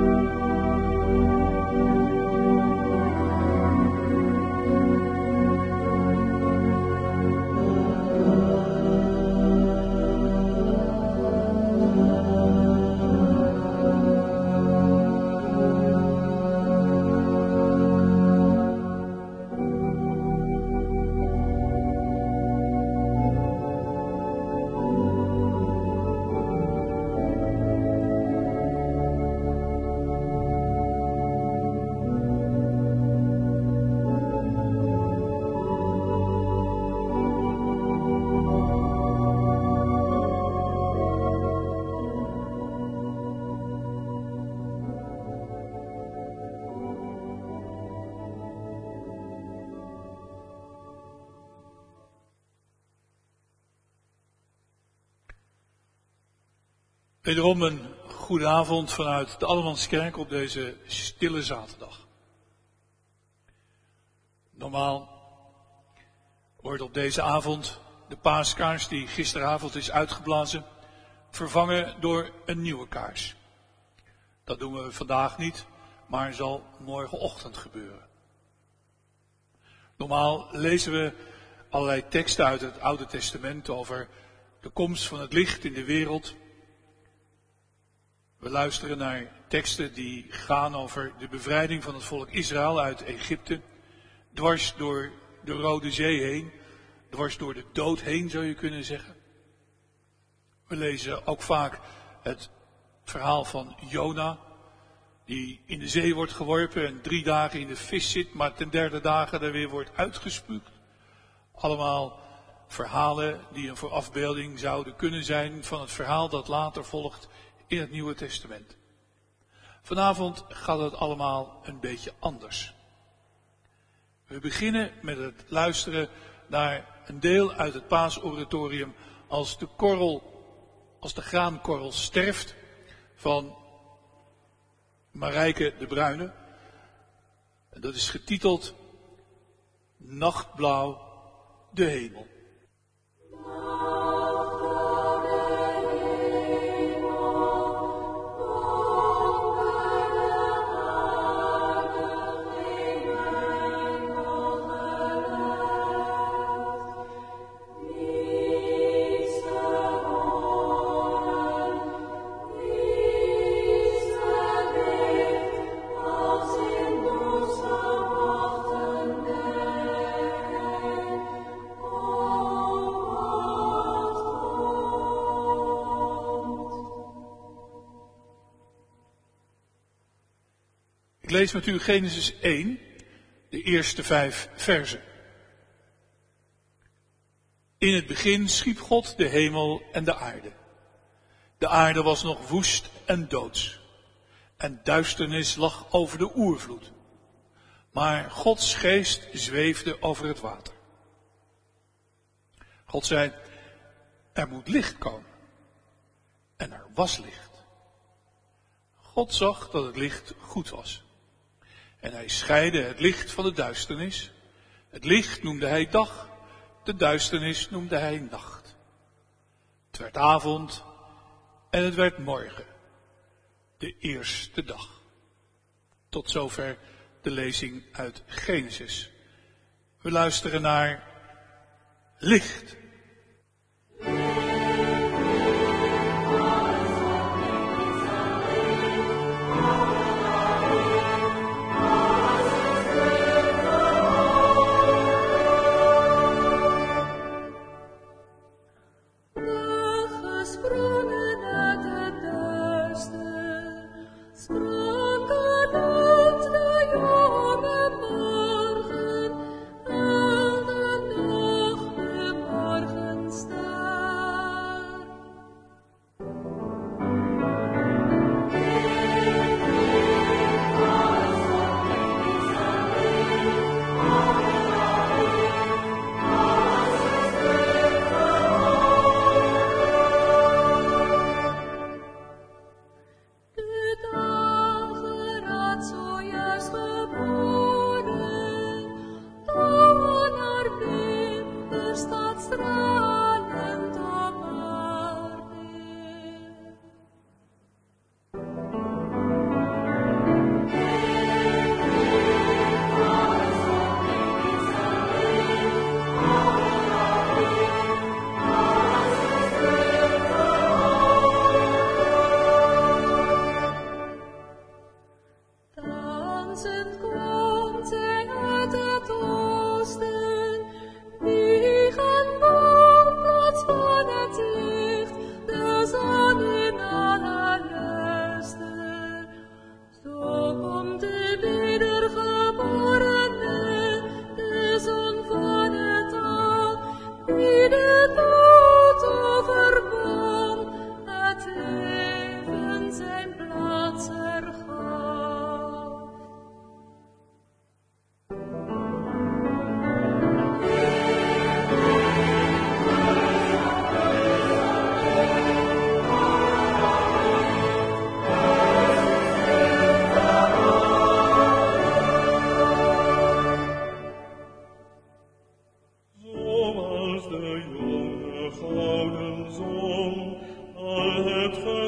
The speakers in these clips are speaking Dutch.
Bye. Wederom een goede avond vanuit de Allemanskerk op deze stille zaterdag. Normaal wordt op deze avond de paaskaars die gisteravond is uitgeblazen vervangen door een nieuwe kaars. Dat doen we vandaag niet, maar zal morgenochtend gebeuren. Normaal lezen we allerlei teksten uit het Oude Testament over de komst van het licht in de wereld we luisteren naar teksten die gaan over de bevrijding van het volk Israël uit Egypte, dwars door de Rode Zee heen, dwars door de dood heen zou je kunnen zeggen. We lezen ook vaak het verhaal van Jona, die in de zee wordt geworpen en drie dagen in de vis zit, maar ten derde dagen er weer wordt uitgespuugd. Allemaal verhalen die een voorafbeelding zouden kunnen zijn van het verhaal dat later volgt in het Nieuwe Testament. Vanavond gaat het allemaal een beetje anders. We beginnen met het luisteren naar een deel uit het paasoratorium als de korrel, als de graankorrel sterft van Marijke de Bruyne. Dat is getiteld Nachtblauw de hemel. Lees met u Genesis 1, de eerste vijf versen. In het begin schiep God de hemel en de aarde. De aarde was nog woest en doods. En duisternis lag over de oervloed. Maar Gods geest zweefde over het water. God zei, er moet licht komen. En er was licht. God zag dat het licht goed was. En hij scheidde het licht van de duisternis. Het licht noemde hij dag, de duisternis noemde hij nacht. Het werd avond en het werd morgen, de eerste dag. Tot zover de lezing uit Genesis. We luisteren naar licht.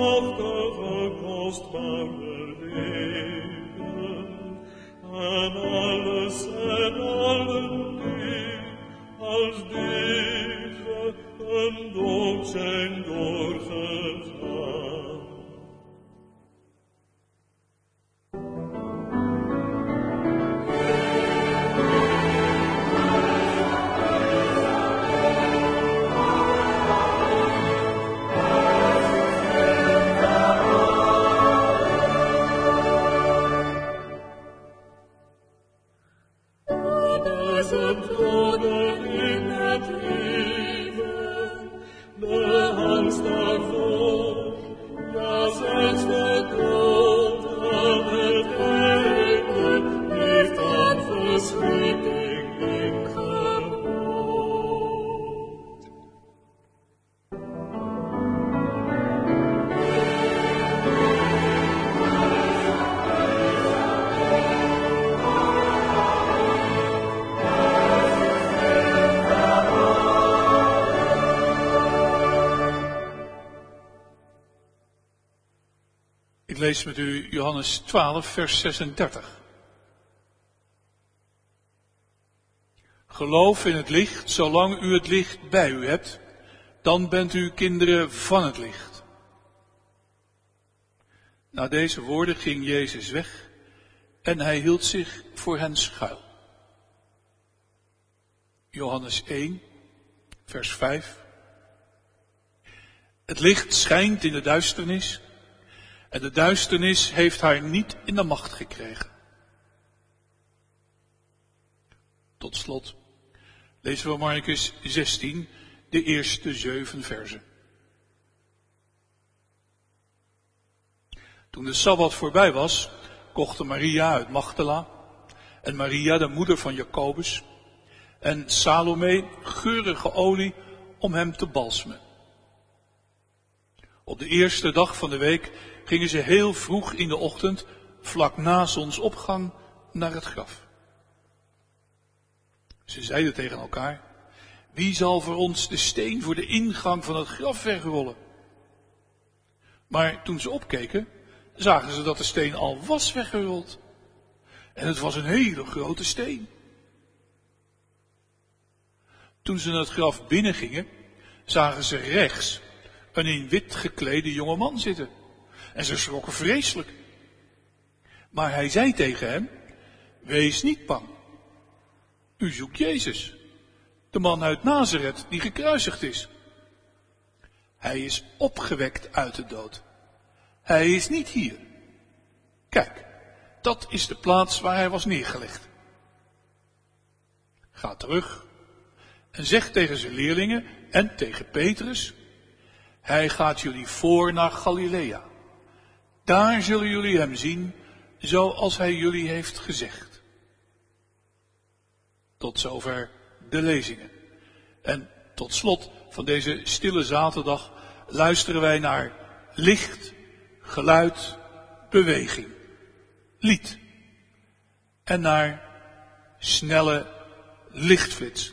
kostbare kostbarer Leben, an alles, an allen Weg, als dich, an dolcen Dorfes lees met u Johannes 12, vers 36. Geloof in het licht, zolang u het licht bij u hebt, dan bent u kinderen van het licht. Na deze woorden ging Jezus weg en hij hield zich voor hen schuil. Johannes 1, vers 5. Het licht schijnt in de duisternis en de duisternis heeft haar niet in de macht gekregen. Tot slot lezen we Marcus 16, de eerste zeven versen. Toen de Sabbat voorbij was, kochten Maria uit Magdala en Maria, de moeder van Jacobus, en Salome geurige olie om hem te balsemen. Op de eerste dag van de week gingen ze heel vroeg in de ochtend, vlak na zonsopgang, naar het graf. Ze zeiden tegen elkaar, wie zal voor ons de steen voor de ingang van het graf wegrollen? Maar toen ze opkeken, zagen ze dat de steen al was weggerold. En het was een hele grote steen. Toen ze naar het graf binnengingen, zagen ze rechts een in wit geklede jonge man zitten. En ze schrokken vreselijk. Maar hij zei tegen hem, wees niet bang. U zoekt Jezus, de man uit Nazareth die gekruisigd is. Hij is opgewekt uit de dood. Hij is niet hier. Kijk, dat is de plaats waar hij was neergelegd. Ga terug en zeg tegen zijn leerlingen en tegen Petrus, hij gaat jullie voor naar Galilea. Daar zullen jullie hem zien, zoals hij jullie heeft gezegd. Tot zover de lezingen. En tot slot van deze stille zaterdag luisteren wij naar licht, geluid, beweging, lied. En naar snelle lichtflits.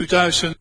2000